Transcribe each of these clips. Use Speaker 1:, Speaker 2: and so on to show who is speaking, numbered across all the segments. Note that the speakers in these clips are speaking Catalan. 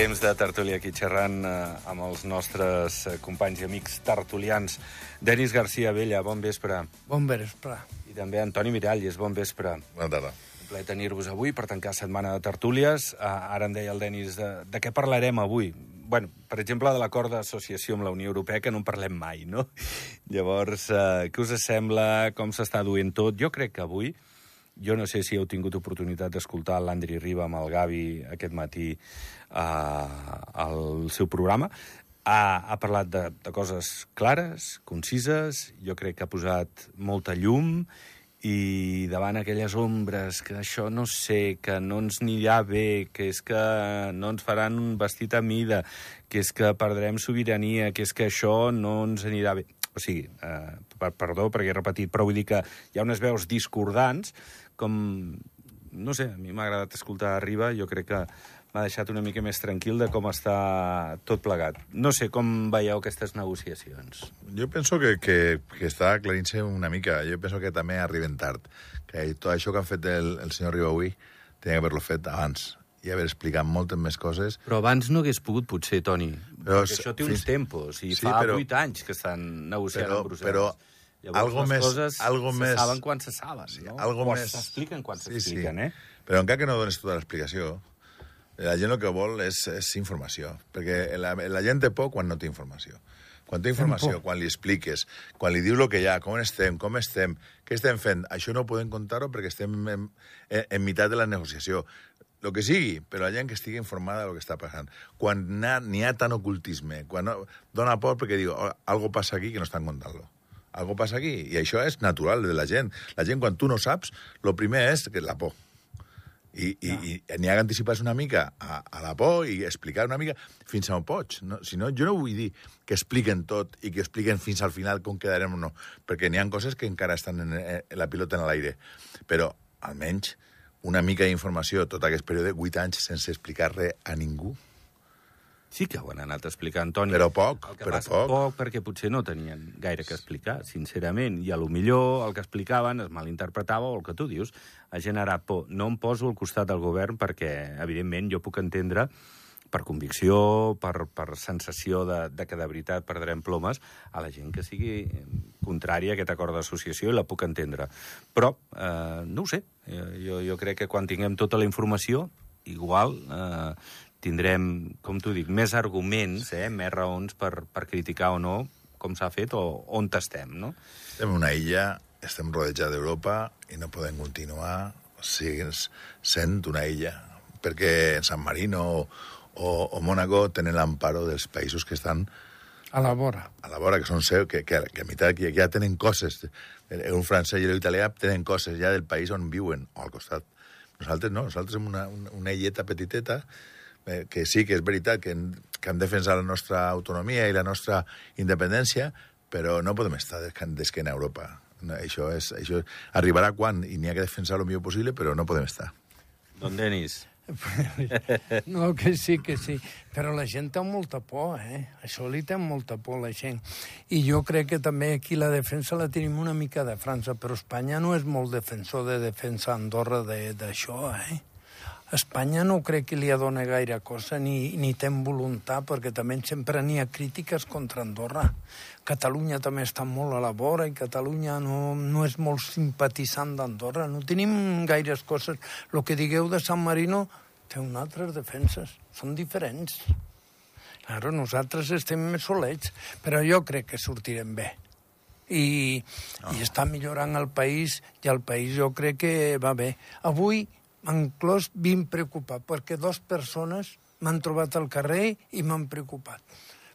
Speaker 1: temps de tertúlia aquí xerrant eh, amb els nostres eh, companys i amics tertulians. Denis García Vella, bon vespre.
Speaker 2: Bon vespre.
Speaker 1: I també Antoni Miralles, bon vespre.
Speaker 3: Bona tarda.
Speaker 1: Un plaer tenir-vos avui per tancar setmana de tertúlies. Uh, ara em deia el Denis, de, de què parlarem avui? bueno, per exemple, de l'acord d'associació amb la Unió Europea, que no en parlem mai, no? Llavors, uh, què us sembla? Com s'està duent tot? Jo crec que avui, jo no sé si heu tingut oportunitat d'escoltar l'Andri Riba amb el Gavi aquest matí uh, al seu programa, ha, ha parlat de, de coses clares, concises, jo crec que ha posat molta llum i davant aquelles ombres que això no sé, que no ens anirà bé, que és que no ens faran un vestit a mida, que és que perdrem sobirania, que és que això no ens anirà bé. O sigui, eh, perdó perquè he repetit, però vull dir que hi ha unes veus discordants, com... No sé, a mi m'ha agradat escoltar Arriba, jo crec que m'ha deixat una mica més tranquil de com està tot plegat. No sé com veieu aquestes negociacions.
Speaker 3: Jo penso que, que, que està aclarint-se una mica. Jo penso que també arriben tard. Que tot això que han fet el, el senyor Riba avui tenia que haver-lo fet abans i haver explicat moltes més coses.
Speaker 1: Però abans no hagués pogut, potser, Toni. Però, perquè això té uns fins... tempos, i sí, fa però, 8 anys que estan negociant
Speaker 3: però,
Speaker 1: amb Brussel·les.
Speaker 3: Però Llavors, algo
Speaker 1: les
Speaker 3: més,
Speaker 1: coses
Speaker 3: algo
Speaker 1: se
Speaker 3: més...
Speaker 1: saben quan se saben, sí, no?
Speaker 3: Algo
Speaker 1: o
Speaker 3: més...
Speaker 1: s'expliquen quan
Speaker 3: sí,
Speaker 1: s'expliquen,
Speaker 3: sí.
Speaker 1: eh?
Speaker 3: Però encara que no dones tota l'explicació, la gent el que vol és, és informació, perquè la, la gent té por quan no té informació. Quan té informació, quan li expliques, quan li dius el que hi ha, com estem, com estem, què estem fent, això no ho podem contar-ho perquè estem en, en, en meitat de la negociació. El que sigui, però la gent que estigui informada del que està passant. Quan n'hi ha, ha tant ocultisme, quan no, dona por perquè diu, oh, algo passa aquí que no estan contant-lo algo passa aquí. I això és natural de la gent. La gent, quan tu no saps, el primer és que la por. I, i, i n'hi ha que anticipar-se una mica a, a la por i explicar una mica fins on pots. No? Si no, jo no vull dir que expliquen tot i que expliquen fins al final com quedarem o no, perquè n'hi ha coses que encara estan en, en la pilota en l'aire. Però, almenys, una mica d'informació tot aquest període, 8 anys sense explicar res a ningú,
Speaker 1: Sí que ho han anat explicant, Toni.
Speaker 3: Però poc, però
Speaker 1: passa,
Speaker 3: poc.
Speaker 1: poc. perquè potser no tenien gaire que explicar, sincerament. I a lo millor el que explicaven es malinterpretava o el que tu dius ha generat por. No em poso al costat del govern perquè, evidentment, jo puc entendre per convicció, per, per sensació de, de que de veritat perdrem plomes, a la gent que sigui contrària a aquest acord d'associació i la puc entendre. Però, eh, no ho sé, jo, jo crec que quan tinguem tota la informació, igual eh, tindrem, com t'ho dic, més arguments, eh, més raons per, per criticar o no com s'ha fet o on estem, no?
Speaker 3: Estem en una illa, estem rodejats d'Europa i no podem continuar sent una illa, perquè San Marino o, o, o Mónaco tenen l'amparo dels països que estan
Speaker 2: a la vora.
Speaker 3: A la vora, que són seu, que, que, que a meitat que ja tenen coses. Un francès i l'italià tenen coses ja del país on viuen, o al costat. Nosaltres no, nosaltres som una, una, una illeta petiteta eh, que sí que és veritat que, hem, que hem defensat la nostra autonomia i la nostra independència, però no podem estar d'esquena a Europa. No, això, és, això arribarà quan, i n'hi ha que defensar el millor possible, però no podem estar.
Speaker 1: Don Denis.
Speaker 2: No, que sí, que sí. Però la gent té molta por, eh? Això li té molta por, la gent. I jo crec que també aquí la defensa la tenim una mica de França, però Espanya no és molt defensor de defensa Andorra d'això, eh? Espanya no crec que li adona gaire cosa ni, ni té voluntat, perquè també sempre n'hi ha crítiques contra Andorra. Catalunya també està molt a la vora i Catalunya no, no és molt simpatitzant d'Andorra. No tenim gaires coses. El que digueu de San Marino té unes altres defenses. Són diferents. Claro, nosaltres estem més solets, però jo crec que sortirem bé. I, oh. i està millorant el país, i el país jo crec que va bé. Avui m'han clos preocupat, perquè dues persones m'han trobat al carrer i m'han preocupat.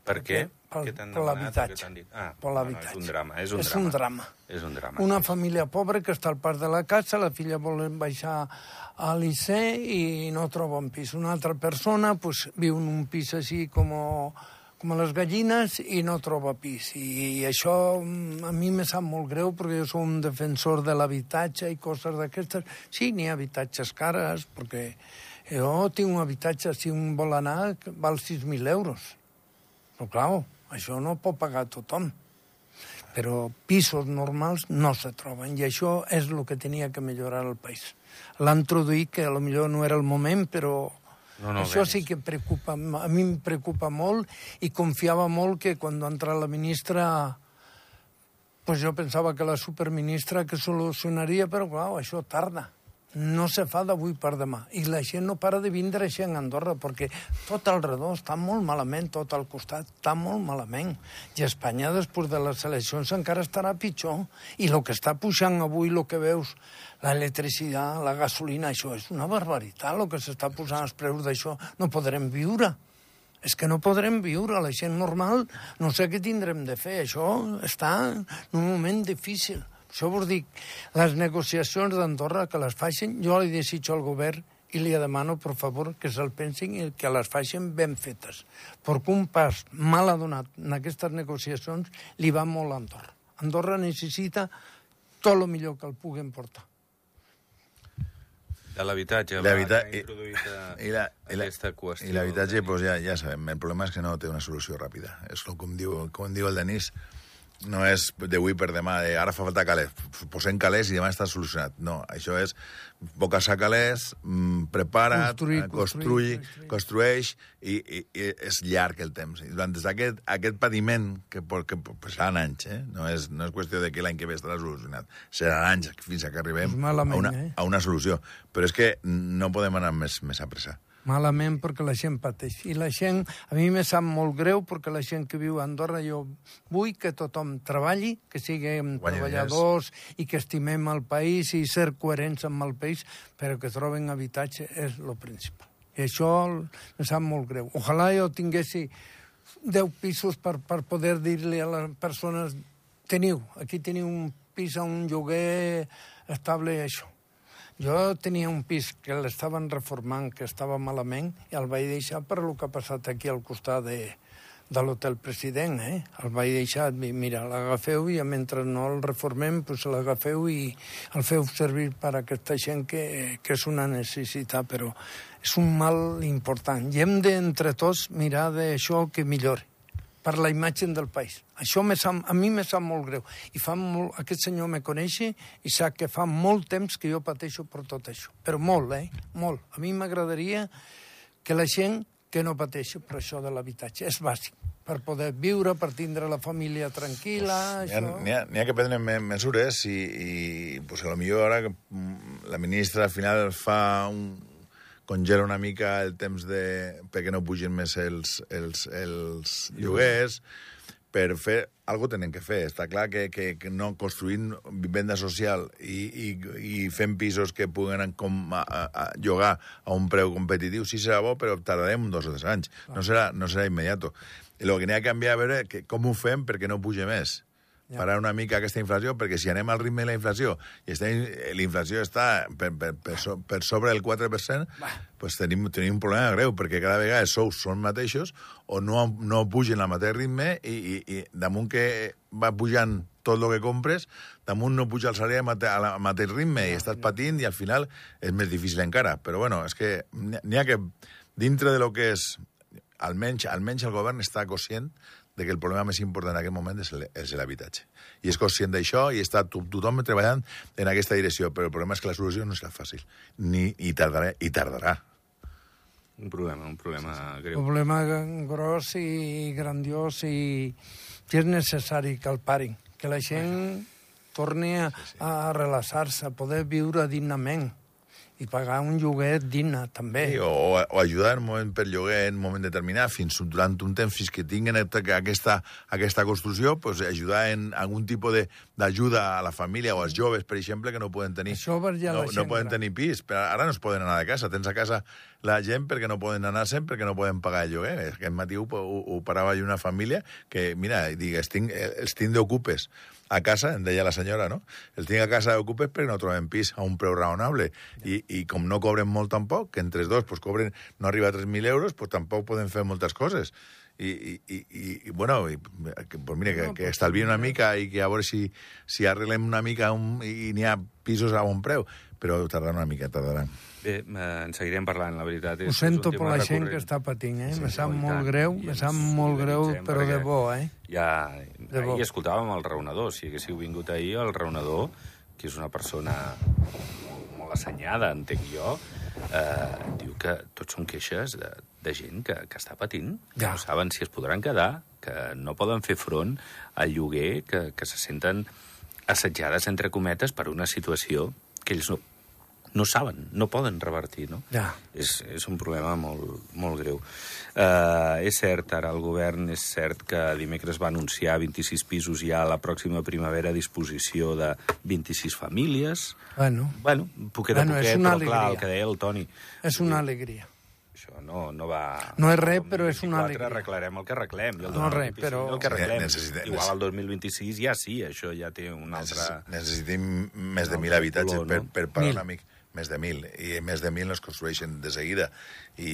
Speaker 1: Per què?
Speaker 2: Per,
Speaker 1: per
Speaker 2: l'habitatge.
Speaker 1: Ah,
Speaker 2: per l'habitatge.
Speaker 1: No, no, és un drama. És un,
Speaker 2: és
Speaker 1: drama.
Speaker 2: un drama.
Speaker 1: És un drama.
Speaker 2: Una família pobra que està al parc de la casa, la filla vol baixar a l'Icea i no troba un pis. Una altra persona pues, viu en un pis així com com les gallines i no troba pis. I, i això mm, a mi me sap molt greu perquè jo soc un defensor de l'habitatge i coses d'aquestes. Sí, n'hi ha habitatges cares, perquè jo tinc un habitatge, si un vol anar, val 6.000 euros. Però, clar, això no pot pagar tothom. Però pisos normals no se troben, i això és el que tenia que millorar el país. L'han introduït, que a lo millor no era el moment, però
Speaker 1: No, no,
Speaker 2: Això sí que preocupa, a mi em preocupa molt i confiava molt que quan va entrar la ministra pues jo pensava que la superministra que solucionaria, però clar, això tarda. No se fa d'avui per demà. I la gent no para de vindre així en Andorra, perquè tot al redor està molt malament, tot al costat està molt malament. I Espanya, després de les eleccions, encara estarà pitjor. I el que està pujant avui, el que veus, l'electricitat, la gasolina, això és una barbaritat, el que s'està posant els preus d'això. No podrem viure és que no podrem viure, la gent normal no sé què tindrem de fer, això està en un moment difícil. Això vos dic, les negociacions d'Andorra que les facin, jo li desitjo al govern i li demano, per favor, que se'l pensin i que les facin ben fetes. Perquè un pas mal adonat en aquestes negociacions li va molt a Andorra. Andorra necessita tot el millor que el puguen portar.
Speaker 1: De l'habitatge, va,
Speaker 3: L'habitat-
Speaker 1: que ha introduït eh,
Speaker 3: I la- i la-
Speaker 1: aquesta qüestió.
Speaker 3: I l'habitatge, doncs ja, ja sabem, el problema és que no té una solució ràpida. És com, diu, com diu el Denis, no és d'avui per demà, de ara fa falta calés, posem calés i demà està solucionat. No, això és boques a calés, mm, prepara,
Speaker 2: Construir,
Speaker 3: eh,
Speaker 2: construir,
Speaker 3: construir, construeix, i, i, i és llarg el temps. I durant aquest, aquest patiment, que, que pues, seran anys, eh? no, és, no és qüestió de que l'any que ve estarà solucionat, seran anys fins a que arribem
Speaker 2: Pues malament,
Speaker 3: a, una,
Speaker 2: eh?
Speaker 3: a una solució. Però és que no podem anar més, més a pressa.
Speaker 2: Malament perquè la gent pateix. I la gent, a mi me sap molt greu perquè la gent que viu a Andorra, jo vull que tothom treballi, que siguem
Speaker 3: Guanyi
Speaker 2: treballadors i que estimem el país i ser coherents amb el país, però que troben habitatge és el principal. I això me sap molt greu. Ojalà jo tinguessi 10 pisos per, per poder dir-li a les persones teniu, aquí teniu un pis a un lloguer estable, això. Jo tenia un pis que l'estaven reformant, que estava malament, i el vaig deixar per el que ha passat aquí al costat de, de l'Hotel President, eh? El vaig deixar, mira, l'agafeu i mentre no el reformem, pues l'agafeu i el feu servir per a aquesta gent que, que és una necessitat, però és un mal important. I hem de, entre tots, mirar d'això que millori per la imatge del país. Això me sap, a mi me sap molt greu. I fa molt, aquest senyor me coneix i sap que fa molt temps que jo pateixo per tot això. Però molt, eh? Molt. A mi m'agradaria que la gent que no pateixi per això de l'habitatge. És bàsic. Per poder viure, per tindre la família tranquil·la,
Speaker 3: N'hi ha,
Speaker 2: això...
Speaker 3: n'hi ha, n'hi ha que prendre me mesures i, i pues, a lo millor ara que mm, la ministra al final fa un, congela una mica el temps de, perquè no pugin més els, els, els lloguers, per fer... Algo tenen que fer. Està clar que, que, que no construint vivenda social i, i, i fent pisos que puguen com a, a, a llogar a un preu competitiu, sí serà bo, però tardarem dos o tres anys. No serà, no serà immediat. I el que n'hi ha que canviar a veure que, com ho fem perquè no puja més
Speaker 2: Ja.
Speaker 3: parar una mica aquesta inflació, perquè si anem al ritme de la inflació i estem, l'inflació està per, per, per, so, per sobre del 4%, pues tenim, tenim un problema greu, perquè cada vegada els sous són mateixos o no, no pugen al mateix ritme i, i, i damunt que va pujant tot el que compres, damunt no puja el salari al mate, al mateix ritme i estàs patint i al final és més difícil encara. Però bueno, és que n'hi ha que, dintre de lo que és, almenys, almenys el govern està conscient de que el problema més important en aquest moment és l'habitatge. I és conscient d'això i està to tothom treballant en aquesta direcció, però el problema és que la solució no serà fàcil, ni, i, tardarà, i tardarà.
Speaker 1: Un problema, un problema greu.
Speaker 2: problema gros i grandiós i, i és necessari que el parin, que la gent torni a, a relaxar-se, a poder viure dignament i pagar un lloguer digne, també.
Speaker 3: Sí, o, o ajudar en un moment per lloguer en un moment determinat, fins durant un temps, fins que tinguin aquesta, aquesta construcció, pues, ajudar en algun tipus de- d'ajuda a la família o als joves, per exemple, que no poden tenir,
Speaker 2: Això
Speaker 3: no, no poden tenir pis. Però ara no es poden anar de casa. Tens a casa la gent perquè no poden anar sempre, perquè no poden pagar el lloguer. Aquest matí ho, ho, ho parava jo una família que, mira, digues, tinc, els tinc d'ocupes a casa, em deia la senyora, no? Els tinc a casa d'ocupes perquè no troben pis a un preu raonable. I, I com no cobren molt tampoc, que entre els dos pues, cobren, no arriba a 3.000 euros, pues, tampoc poden fer moltes coses. I, i, i, i, bueno, i, pues mira, que, que estalvien una mica i que a veure si, si arreglem una mica un, i n'hi ha pisos a bon preu, però tardaran una mica, tardaran.
Speaker 1: Bé, eh, en seguirem parlant, la veritat.
Speaker 2: Ho
Speaker 1: És,
Speaker 2: sento per la gent
Speaker 1: recurrent.
Speaker 2: que està patint, eh?
Speaker 1: Sí,
Speaker 2: me sap molt
Speaker 1: tant.
Speaker 2: greu,
Speaker 1: I
Speaker 2: me sap molt greu, però de bo, eh?
Speaker 1: Ja,
Speaker 2: De bo.
Speaker 1: ahir escoltàvem el raonador, si haguéssiu vingut ahir, el raonador, que és una persona molt assenyada, entenc jo, eh, diu que tots són queixes de, de gent que, que està patint, que
Speaker 2: Ja.
Speaker 1: no saben si es podran quedar, que no poden fer front al lloguer, que, que se senten assetjades, entre cometes, per una situació que ells no, no saben, no poden revertir, no?
Speaker 2: Ja.
Speaker 1: És, és un problema molt, molt greu. Uh, és cert, ara el govern és cert que dimecres va anunciar 26 pisos ja a la pròxima primavera a disposició de 26 famílies.
Speaker 2: Bueno,
Speaker 1: Bueno, poquet a
Speaker 2: Bueno, és
Speaker 1: poquet,
Speaker 2: una
Speaker 1: però clar,
Speaker 2: alegria.
Speaker 1: el que deia el Toni,
Speaker 2: és una alegria.
Speaker 1: això no, no va...
Speaker 2: No és res, però és una
Speaker 1: 2024
Speaker 2: alegria.
Speaker 1: arreglarem el que arreglem. I el
Speaker 2: No, res,
Speaker 1: 2025
Speaker 2: però-
Speaker 1: El que arreglem.
Speaker 3: Necessita-
Speaker 1: Igual el 2026 ja sí, això ja té un altre...
Speaker 3: Necessi- Necessitem més de
Speaker 1: un
Speaker 3: mil
Speaker 1: altre
Speaker 3: habitatges
Speaker 1: color,
Speaker 3: per,
Speaker 1: no?
Speaker 3: per parar
Speaker 2: Mil.
Speaker 3: un amic. Més de mil. I més de mil no es construeixen de seguida. I,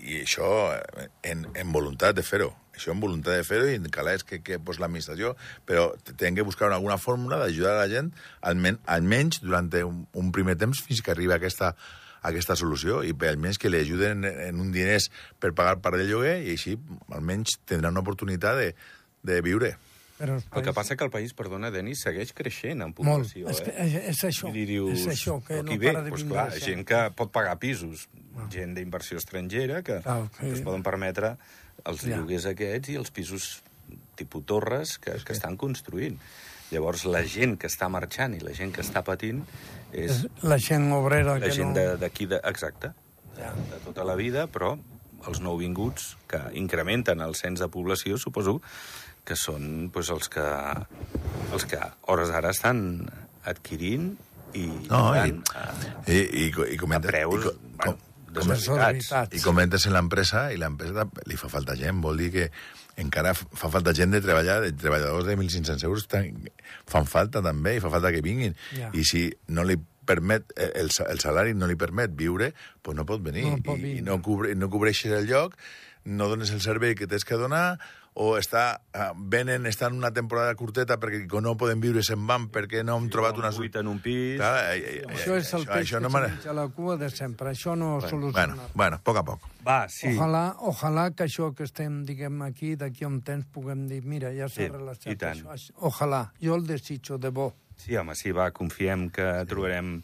Speaker 3: i això eh, en, en voluntat de fer-ho. Això en voluntat de fer-ho i calés que, que pues, l'administració, però tenen que buscar alguna fórmula d'ajudar la gent almen, almenys durant un, un primer temps fins que arribi aquesta, aquesta solució i almenys que li ajuden en, en un diners per pagar part del lloguer i així almenys tindran una oportunitat de, de viure.
Speaker 2: Però
Speaker 1: El que passa que el país, perdona, Denis, segueix creixent en
Speaker 2: Molt.
Speaker 1: població.
Speaker 2: És, que,
Speaker 1: eh?
Speaker 2: és, és això.
Speaker 1: I dius,
Speaker 2: és això, que no
Speaker 1: ve?
Speaker 2: para de
Speaker 1: Pues
Speaker 2: vindre
Speaker 1: clar,
Speaker 2: gent.
Speaker 1: gent que pot pagar pisos, gent d'inversió estrangera que,
Speaker 2: Clar,
Speaker 1: que...
Speaker 2: que-
Speaker 1: es poden permetre els
Speaker 2: Ja.
Speaker 1: lloguers aquests i els pisos tipus torres que, que estan construint. Llavors, la gent que està marxant i la gent que està patint és
Speaker 2: la gent obrera
Speaker 1: la
Speaker 2: que
Speaker 1: gent
Speaker 2: no...
Speaker 1: de- d'aquí, de, exacte, de, de tota la vida, però els nouvinguts que incrementen el cens de població, suposo que són doncs, els que els que a hores d'ara estan adquirint i
Speaker 3: No, i,
Speaker 1: van a,
Speaker 3: i, i, i
Speaker 1: a
Speaker 3: comenta,
Speaker 1: preus
Speaker 3: i, co-
Speaker 1: bueno,
Speaker 3: com,
Speaker 1: desorbitats.
Speaker 2: desorbitats.
Speaker 3: i comentes en l'empresa i l'empresa li fa falta gent, vol dir que encara fa falta gent de treballar, de treballadors de 1.500 euros tan- fan falta també i fa falta que vinguin.
Speaker 2: Ja.
Speaker 3: I si no li permet, eh, el, el salari no li permet viure, pues no pot venir.
Speaker 2: No pot
Speaker 3: I, i no, cubre, no cobreixes el lloc, no dones el servei que tens que donar, o està, eh, venen, estan una temporada curteta perquè no poden viure se'n van perquè no han trobat una...
Speaker 1: buit en un pis.
Speaker 3: Clar, eh, eh,
Speaker 2: Això és el
Speaker 3: això,
Speaker 2: peix
Speaker 3: això
Speaker 2: que
Speaker 3: no me-
Speaker 2: menja la cua de sempre. Això no
Speaker 3: Bueno,
Speaker 2: soluciona.
Speaker 3: bueno, a poc a poc.
Speaker 1: Va, sí.
Speaker 2: Ojalà, ojalà que això que estem, diguem, aquí, d'aquí a un temps, puguem dir, mira, ja s'ha
Speaker 1: Sí, tant.
Speaker 2: això. Ojalà, jo el desitjo de bo.
Speaker 1: Sí, home, sí, va, confiem que trobarem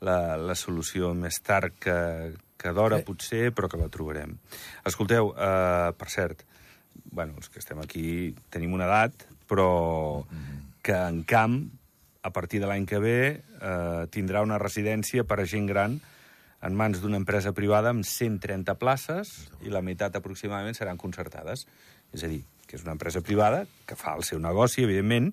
Speaker 1: la, la solució més tard que, que d'hora,
Speaker 2: Sí.
Speaker 1: potser, però que la trobarem. Escolteu, uh, per cert, bueno, els que estem aquí tenim una edat, però que en camp, a partir de l'any que ve, eh, tindrà una residència per a gent gran en mans d'una empresa privada amb 130 places i la meitat aproximadament seran concertades. És a dir, que és una empresa privada que fa el seu negoci, evidentment,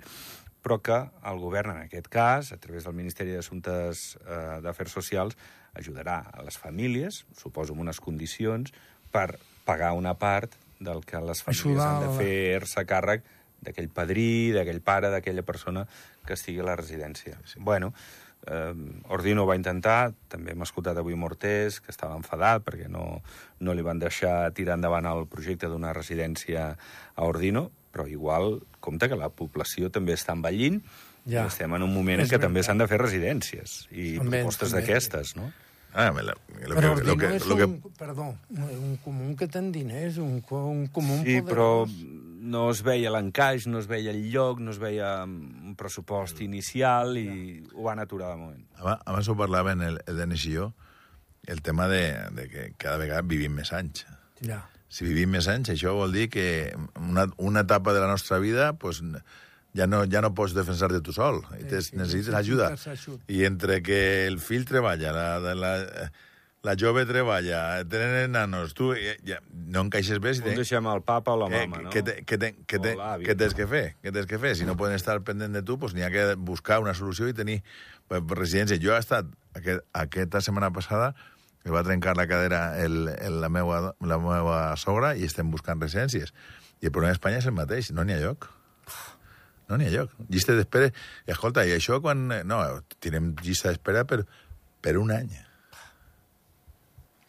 Speaker 1: però que el govern, en aquest cas, a través del Ministeri d'Assumptes eh, d'Afers Socials, ajudarà a les famílies, suposo amb unes condicions, per pagar una part del que les famílies
Speaker 2: Ajudar
Speaker 1: han de fer-se càrrec d'aquell padrí, d'aquell pare, d'aquella persona que estigui a la residència. Sí. Bueno, eh, Ordino va intentar, també hem escoltat avui Mortés, que estava enfadat perquè no, no li van deixar tirar endavant el projecte d'una residència a Ordino, però igual, compte que la població també està envellint
Speaker 2: Ja.
Speaker 1: i estem en un moment en què també s'han de fer residències i propostes d'aquestes, no?
Speaker 3: Ah, me la- lo
Speaker 2: Però
Speaker 3: que, lo que,
Speaker 2: és
Speaker 3: lo que,
Speaker 2: un, perdó, un comú que ten diners, un, un comú
Speaker 1: Sí, però
Speaker 2: poderós.
Speaker 1: no es veia l'encaix, no es veia el lloc, no es veia un pressupost inicial i ho van aturar de moment.
Speaker 3: abans, abans ho parlaven el, el Denis i jo, el tema de, de que cada vegada vivim més anys.
Speaker 2: Ja.
Speaker 3: Si vivim més anys, això vol dir que una, una etapa de la nostra vida pues, ja, no, ja no pots defensar-te tu sol.
Speaker 2: Sí, sí,
Speaker 3: necessites ajuda. I entre que el fill treballa, la, la, la, jove treballa, tenen nanos, tu ja, ja, no encaixes bé si
Speaker 1: On
Speaker 3: tens...
Speaker 1: deixem el papa o la
Speaker 3: Què,
Speaker 1: mama, no?
Speaker 3: què, te- què, te- què, te-
Speaker 1: O l'avi.
Speaker 3: què tens que fer? Què tens que fer? Si no poden estar pendent de tu, doncs n'hi ha que buscar una solució i tenir pues, residència. Jo he estat, aquest, aquesta setmana passada, que va trencar la cadera el, el, la, meva, la meva sogra i estem buscant residències. I el problema d'Espanya és el mateix, no n'hi ha lloc. No n'hi ha lloc. Llista d'espera... I escolta, i això quan... No, tenim llista d'espera per, per un any.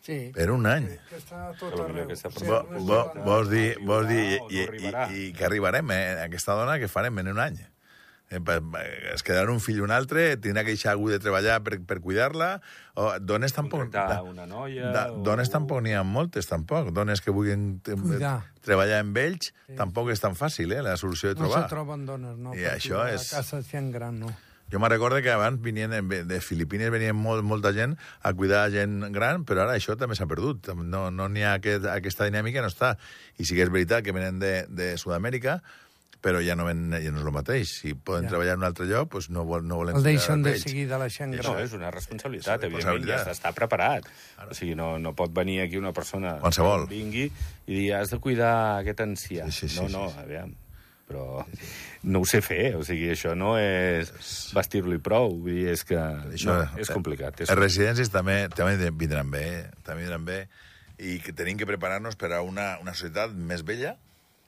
Speaker 2: Sí.
Speaker 3: Per un any.
Speaker 2: Que està tot arreu. Sí,
Speaker 3: vols dir, vols dir i, i, i que arribarem, eh? Aquesta dona que farem en un any. Eh, pa- es quedarà un fill i un altre, tindrà que deixar algú de treballar per, per cuidar-la, o dones tampoc...
Speaker 1: Contractar una noia
Speaker 3: Da,
Speaker 1: o
Speaker 3: dones
Speaker 1: algú.
Speaker 3: tampoc n'hi ha moltes, tampoc. Dones que vulguin eh,
Speaker 2: Cuidar.
Speaker 3: treballar amb ells, tampoc és tan fàcil, eh, la solució de
Speaker 2: No
Speaker 3: trobar.
Speaker 2: se troben dones, no?
Speaker 3: I això és-
Speaker 2: La casa gent gran, no.
Speaker 3: Jo me recordo que abans venien, de de Filipines venien molt, molta gent a cuidar gent gran, però ara això també s'ha perdut. No no n'hi ha aquest, aquesta dinàmica, no està. I sí que és veritat que venen de, de Sud-amèrica, però ja no, ven, ja no és el mateix. Si poden
Speaker 2: Ja.
Speaker 3: treballar en un altre lloc, doncs no, vol, no volem
Speaker 2: El deixen de
Speaker 3: d'ells.
Speaker 2: seguida la gent
Speaker 1: No,
Speaker 2: gran.
Speaker 1: és una responsabilitat,
Speaker 3: És una
Speaker 1: evidentment, ja està preparat. O sigui, no, no pot venir aquí una persona...
Speaker 3: Qualsevol.
Speaker 1: que Vingui i dir, has de cuidar aquest ancià.
Speaker 3: Sí, sí, sí,
Speaker 1: no,
Speaker 3: sí,
Speaker 1: no,
Speaker 3: sí.
Speaker 1: aviam, però no ho sé fer, o sigui, això no és vestir-lo i prou, vull dir, és que
Speaker 3: Això,
Speaker 1: no, és complicat. És...
Speaker 3: Les residències també, també vindran bé, també vindran bé, i que tenim que preparar-nos per a una, una societat més vella,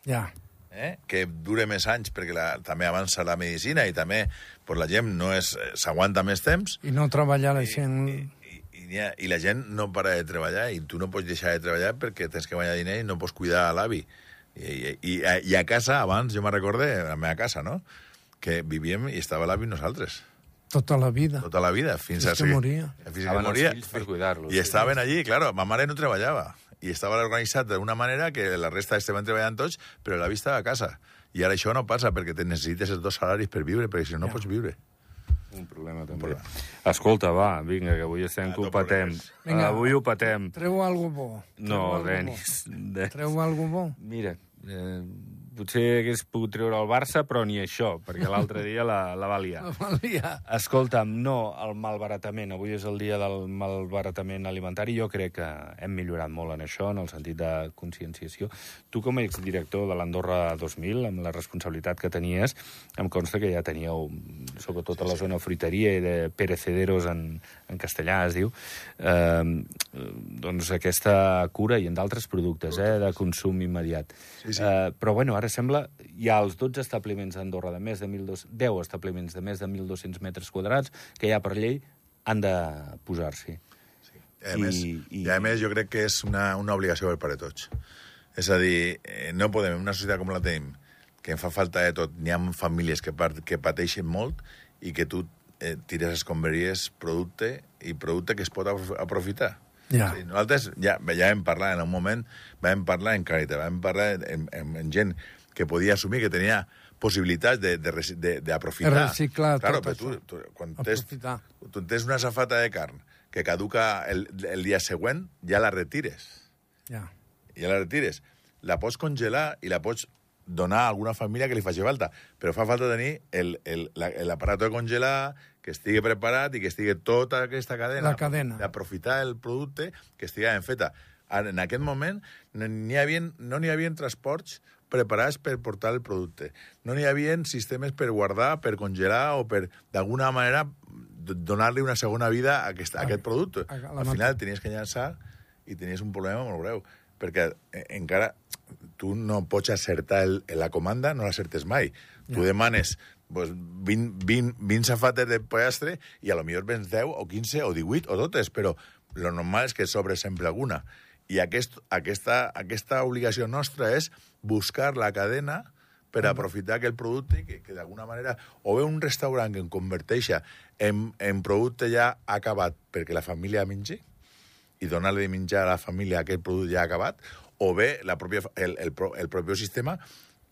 Speaker 2: Ja.
Speaker 3: Eh? que dure més anys, perquè la, també avança la medicina i també pues, la gent no eh, s'aguanta més temps,
Speaker 2: I no treballar la gent...
Speaker 3: i, i, n'hi ha- i la gent no para de treballar i tu no pots deixar de treballar perquè tens que guanyar diner i no pots cuidar a l'avi. I, i, i, a- I a casa, abans, jo me recorde, a la meva casa, no?, que vivíem i estava l'avi nosaltres,
Speaker 2: Tota la vida.
Speaker 3: tota la vida, fins,
Speaker 2: Fins
Speaker 3: a...
Speaker 2: que moria.
Speaker 3: Fins que
Speaker 1: Estaven els
Speaker 3: moria.
Speaker 1: fills per cuidar-los.
Speaker 3: I estaven allí, claro, ma mare no treballava. I estava organitzat d'una manera que la resta estaven treballant tots, però l'avi estava a casa. I ara això no passa perquè te necessites els dos salaris per viure, perquè si no, no pots viure.
Speaker 1: Un problema, també.
Speaker 3: problema.
Speaker 1: Escolta, va, vinga, que avui estem
Speaker 3: Ah,
Speaker 1: que ho patem.
Speaker 3: problemes.
Speaker 2: Vinga.
Speaker 1: Avui ho patem.
Speaker 2: Treu algo bo. Treu
Speaker 1: No, Denis.
Speaker 2: Bo. Treu algo bo.
Speaker 1: Mira, eh, potser hagués pogut treure el Barça, però ni això, perquè l'altre dia la, la va liar.
Speaker 2: Valia.
Speaker 1: Escolta'm, no, el malbaratament. Avui és el dia del malbaratament alimentari. Jo crec que hem millorat molt en això, en el sentit de conscienciació. Tu, com a exdirector de l'Andorra 2000, amb la responsabilitat que tenies, em consta que ja teníeu, sobretot a la zona fruiteria i de perecederos en, en castellà, es diu, eh, doncs aquesta cura i en d'altres productes eh, de consum immediat.
Speaker 3: Sí, sí.
Speaker 1: Eh, però, bueno, ara sembla hi ha els 12 establiments d'Andorra de més de 1.200, 10 establiments de més de 1.200 metres quadrats que ja per llei han de posar-s'hi.
Speaker 3: I a,
Speaker 1: I-
Speaker 3: més,
Speaker 1: i-
Speaker 3: i... A més, jo crec que és una, una obligació per de tots. És a dir, eh, no podem, en una societat com la tenim, que en fa falta de tot, n'hi ha famílies que, part, que pateixen molt i que tu eh, tires escombraries producte i producte que es pot aprof- aprofitar.
Speaker 2: Ja.
Speaker 3: Sí, nosaltres ja, ja vam parlar en un moment, vam parlar en Caritat, vam parlar en, en, en gent que podia assumir que tenia possibilitats de- de reci- de- d'aprofitar.
Speaker 2: Reciclar
Speaker 3: claro,
Speaker 2: tot
Speaker 3: però tu, tu, quan tens, tu tens una safata de carn que caduca el, el dia següent, ja la retires.
Speaker 2: Ja.
Speaker 3: Ja la retires. La pots congelar i la pots donar a alguna família que li faci falta, però fa falta tenir el- el- la- l'aparato de congelar, que estigui preparat i que estigui tota aquesta cadena.
Speaker 2: La cadena.
Speaker 3: D'aprofitar el producte que estigui ben feta. En aquest moment no n'hi havia, no n'hi havia transports preparats per portar el producte. No n'hi havia sistemes per guardar, per congelar o per, d'alguna manera, donar-li una segona vida a aquest, a aquest producte.
Speaker 2: a la
Speaker 3: Al final tenies que llançar i tenies un problema molt greu, perquè eh, encara tu no pots acertar el, la comanda, no l'acertes mai. Tu demanes pues, 20, 20, 20 safates de pollastre i a lo millor vens 10 o 15 o 18 o totes, però lo normal és que sobre sempre alguna. I aquest, aquesta, aquesta obligació nostra és buscar la cadena per aprofitar aquell producte que, que d'alguna manera o bé un restaurant que en converteixa en, en producte ja acabat perquè la família mengi i donar-li de menjar a la família aquest producte ja acabat, o bé la pròpia, el, el, el propi sistema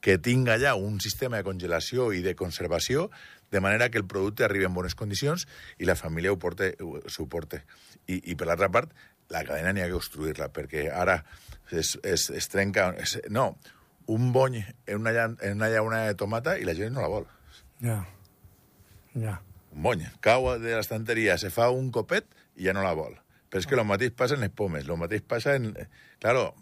Speaker 3: que tinga ja un sistema de congelació i de conservació de manera que el producte arribi en bones condicions i la família ho porte, ho suporte. I, i per l'altra part, la cadena n'hi ha que construir-la, perquè ara es, es, es trenca... Es, no, un bony en una, en una llauna de tomata i la gent no la vol.
Speaker 2: Ja. Ja.
Speaker 3: Un bony. Cau de l'estanteria, se fa un copet i ja no la vol. Però és que el mateix passa en les pomes, el mateix passa en... Claro,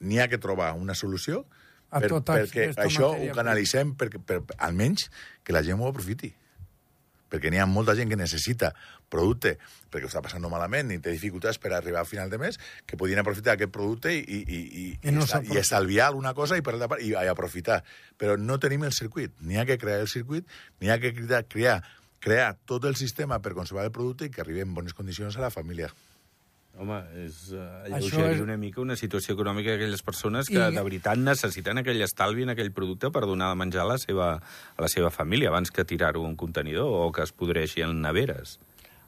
Speaker 3: n'hi ha que trobar una solució
Speaker 2: A
Speaker 3: per,
Speaker 2: tota
Speaker 3: perquè això
Speaker 2: matèria
Speaker 3: ho canalitzem perquè, per, almenys que la gent ho aprofiti. Perquè n'hi ha molta gent que necessita producte perquè ho està passant malament i té dificultats per arribar a final de mes, que podien aprofitar aquest producte i, i, i, i,
Speaker 2: I no
Speaker 3: i, i estalviar alguna cosa i, per part, i, i aprofitar. Però no tenim el circuit. N'hi ha que crear el circuit, n'hi ha que crear, crear, crear tot el sistema per conservar el producte i que arribi en bones condicions a la família.
Speaker 1: Home, és uh, alleugerir
Speaker 2: és-
Speaker 1: una mica una situació econòmica d'aquelles persones que
Speaker 2: I-
Speaker 1: de veritat necessiten aquell estalvi en aquell producte per donar de menjar a la seva, a la seva família abans que tirar-ho en un contenidor o que es podreixi en neveres.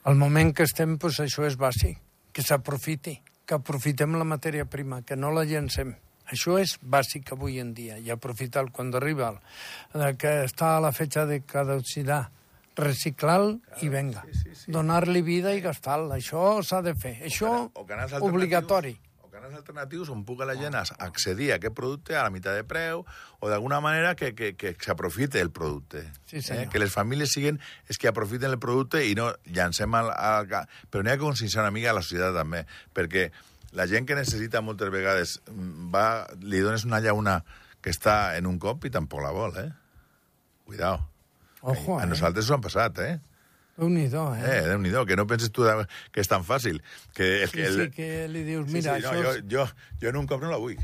Speaker 2: Al moment que estem, doncs això és bàsic, que s'aprofiti, que aprofitem la matèria prima, que no la llencem. Això és bàsic avui en dia, i aprofitar quan arriba el, el que està a la fetge de caducitat reciclar i venga. Sí, sí, sí. Donar-li vida i gastar-la. Això s'ha de fer. Això,
Speaker 3: o canals
Speaker 2: obligatori.
Speaker 3: O canals alternatius on puga la gent accedir a aquest producte a la meitat de preu o d'alguna manera que, que, que s'aprofite el producte. Eh?
Speaker 2: Sí, senyor.
Speaker 3: Que les famílies siguin és que aprofiten el producte i no llancem al... al però n'hi ha que conscienciar una mica a la societat també, perquè la gent que necessita moltes vegades mm, va, li dones una llauna que està en un cop i tampoc la vol, eh? Cuidao.
Speaker 2: Ojo,
Speaker 3: A
Speaker 2: eh?
Speaker 3: nosaltres us han passat, eh?
Speaker 2: Déu-n'hi-do, eh?
Speaker 3: Eh, déu nhi que no penses tu que és tan fàcil. Que, el,
Speaker 2: Sí, sí, que li dius,
Speaker 3: Sí,
Speaker 2: mira,
Speaker 3: sí, no,
Speaker 2: això...
Speaker 3: jo,
Speaker 2: és-
Speaker 3: jo, jo en un cop no la vull.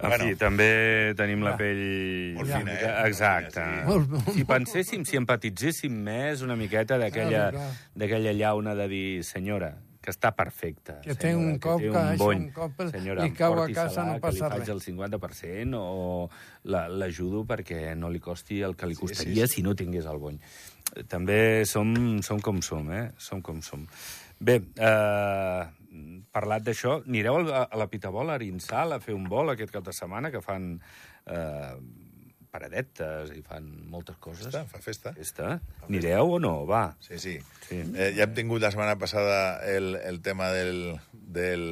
Speaker 1: En
Speaker 3: Bueno.
Speaker 1: fi, també tenim la
Speaker 2: Ja.
Speaker 1: pell...
Speaker 3: Molt fina, eh?
Speaker 1: Exacte.
Speaker 2: Fina, sí.
Speaker 1: Si penséssim, si empatitzéssim més una miqueta d'aquella d'aquella llauna de dir, senyora, que està perfecta.
Speaker 2: Que té
Speaker 1: senyora,
Speaker 2: un cop,
Speaker 1: té
Speaker 2: que
Speaker 1: un
Speaker 2: això,
Speaker 1: bony.
Speaker 2: un cop li
Speaker 1: senyora,
Speaker 2: cau a casa, no
Speaker 1: que
Speaker 2: passa
Speaker 1: li faig
Speaker 2: res.
Speaker 1: el 50% o la- l'ajudo perquè no li costi el que li
Speaker 3: sí,
Speaker 1: costaria
Speaker 3: sí.
Speaker 1: si no tingués el bony. També som, som com som, eh? Som com som. Bé, eh, parlat d'això, anireu a la Pitabol a Arinsal a fer un vol aquest cap de setmana, que fan eh, paradetes i fan moltes coses.
Speaker 3: Festa, fa festa.
Speaker 1: Festa. Anireu o no? Va.
Speaker 3: Sí, sí.
Speaker 1: Sí.
Speaker 3: Eh, ja hem tingut la setmana passada el, el tema del, del,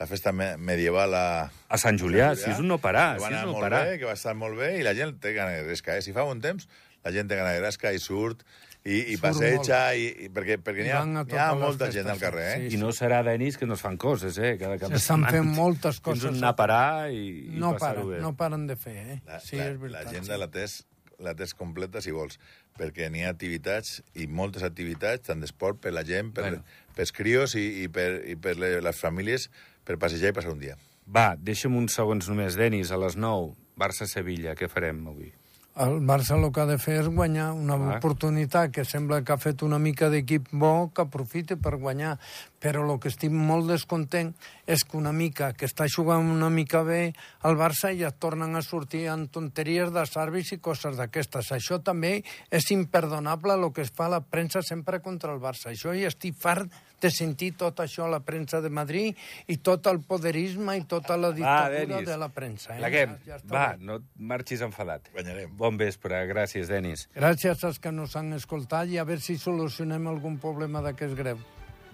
Speaker 3: la festa me medieval a...
Speaker 1: A Sant Julià, si és un no parar,
Speaker 3: que va
Speaker 1: si és
Speaker 3: anar
Speaker 1: un no
Speaker 3: molt
Speaker 1: parar.
Speaker 3: bé, que va estar molt bé, i la gent té gana de gresca. Eh? Si fa bon temps, la gent té gana de gresca i surt, i, i passeja, i, i, perquè, perquè n'hi ha, n'hi ha molta
Speaker 2: festes,
Speaker 3: gent al carrer, eh?
Speaker 2: sí.
Speaker 1: I no serà, Denis, que no es fan coses, eh? Cada cap
Speaker 2: S'estan fent moltes
Speaker 1: Tens
Speaker 2: coses.
Speaker 1: un anar a parar i, i
Speaker 2: No
Speaker 1: passar-ho bé.
Speaker 2: no paren de fer, eh?
Speaker 3: La,
Speaker 2: sí,
Speaker 3: la,
Speaker 2: és veritat.
Speaker 3: L'agenda la tens, la tens completa, si vols, perquè n'hi ha activitats, i moltes activitats, tant d'esport per la gent, per,
Speaker 1: Bueno.
Speaker 3: pels crios i, i per, i per le- les famílies, per passejar i passar un dia.
Speaker 1: Va, deixa'm uns segons només. Denis, a les 9, Barça-Sevilla, què farem avui?
Speaker 2: El Barça el que ha de fer és guanyar una
Speaker 1: Clar.
Speaker 2: oportunitat que sembla que ha fet una mica d'equip bo, que aprofite per guanyar. Però el que estic molt descontent és que una mica, que està jugant una mica bé el Barça ja tornen a sortir en tonteries de servis i coses d'aquestes. Això també és imperdonable el que es fa a la premsa sempre contra el Barça. Això ja estic fart de sentir tot això a la premsa de Madrid i tot el poderisme i tota la dictadura de la premsa. Eh?
Speaker 1: Pleguem.
Speaker 2: Ja, ja
Speaker 1: Va,
Speaker 2: bé.
Speaker 1: no et marxis enfadat.
Speaker 3: Guanyarem.
Speaker 1: Bon vespre, gràcies, Denis.
Speaker 2: Gràcies als que nos han escoltat i a veure si solucionem algun problema d'aquest greu.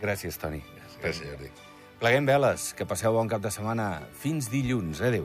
Speaker 1: Gràcies, Toni.
Speaker 3: Gràcies, Jordi.
Speaker 1: Pleguem veles, que passeu bon cap de setmana. Fins dilluns. Adéu.